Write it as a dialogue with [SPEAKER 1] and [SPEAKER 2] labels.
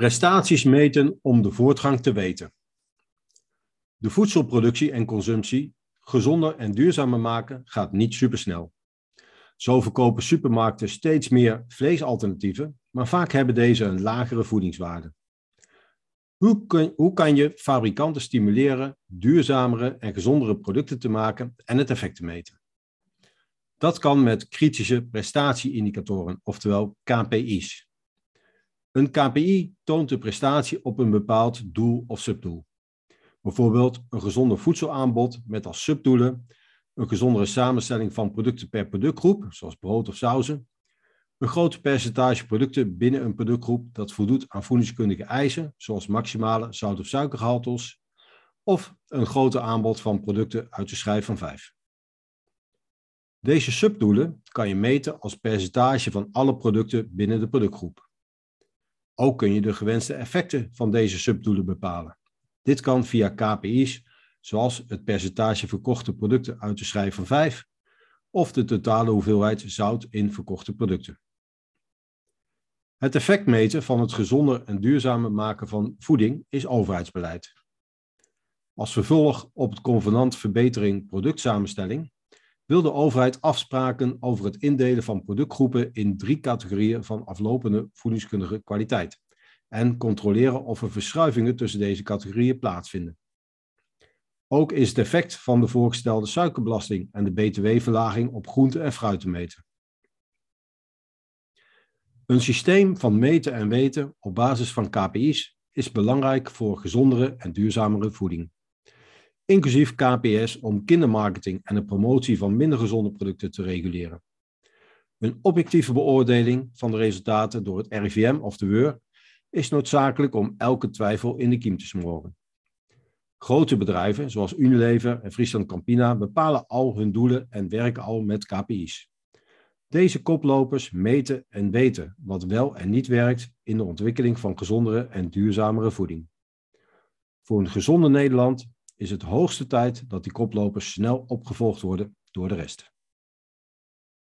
[SPEAKER 1] Prestaties meten om de voortgang te weten. De voedselproductie en consumptie gezonder en duurzamer maken gaat niet supersnel. Zo verkopen supermarkten steeds meer vleesalternatieven, maar vaak hebben deze een lagere voedingswaarde. Hoe kun, hoe kan je fabrikanten stimuleren duurzamere en gezondere producten te maken en het effect te meten? Dat kan met kritische prestatieindicatoren, oftewel KPI's. Een KPI toont de prestatie op een bepaald doel of subdoel. Bijvoorbeeld een gezonder voedselaanbod met als subdoelen een gezondere samenstelling van producten per productgroep, zoals brood of sauzen, een groot percentage producten binnen een productgroep dat voldoet aan voedingskundige eisen, zoals maximale zout- of suikergehaltes, of een groter aanbod van producten uit de schijf van 5. Deze subdoelen kan je meten als percentage van alle producten binnen de productgroep. Ook kun je de gewenste effecten van deze subdoelen bepalen. Dit kan via KPI's, zoals het percentage verkochte producten uit de schijf van 5 of de totale hoeveelheid zout in verkochte producten. Het effect meten van het gezonder en duurzamer maken van voeding is overheidsbeleid. Als vervolg op het convenant verbetering productsamenstelling wil de overheid afspraken over het indelen van productgroepen in drie categorieën van aflopende voedingskundige kwaliteit en controleren of er verschuivingen tussen deze categorieën plaatsvinden. Ook is het effect van de voorgestelde suikerbelasting en de btw-verlaging op groente en fruit te meten. Een systeem van meten en weten op basis van KPI's is belangrijk voor gezondere en duurzamere voeding inclusief KPS om kindermarketing en de promotie van minder gezonde producten te reguleren. Een objectieve beoordeling van de resultaten door het RIVM of de WEUR is noodzakelijk om elke twijfel in de kiem te smoren. Grote bedrijven zoals Unilever en Friesland Campina bepalen al hun doelen en werken al met KPI's. Deze koplopers meten en weten wat wel en niet werkt in de ontwikkeling van gezondere en duurzamere voeding. Voor een gezonde Nederland is het hoogste tijd dat die koplopers snel opgevolgd worden door de rest.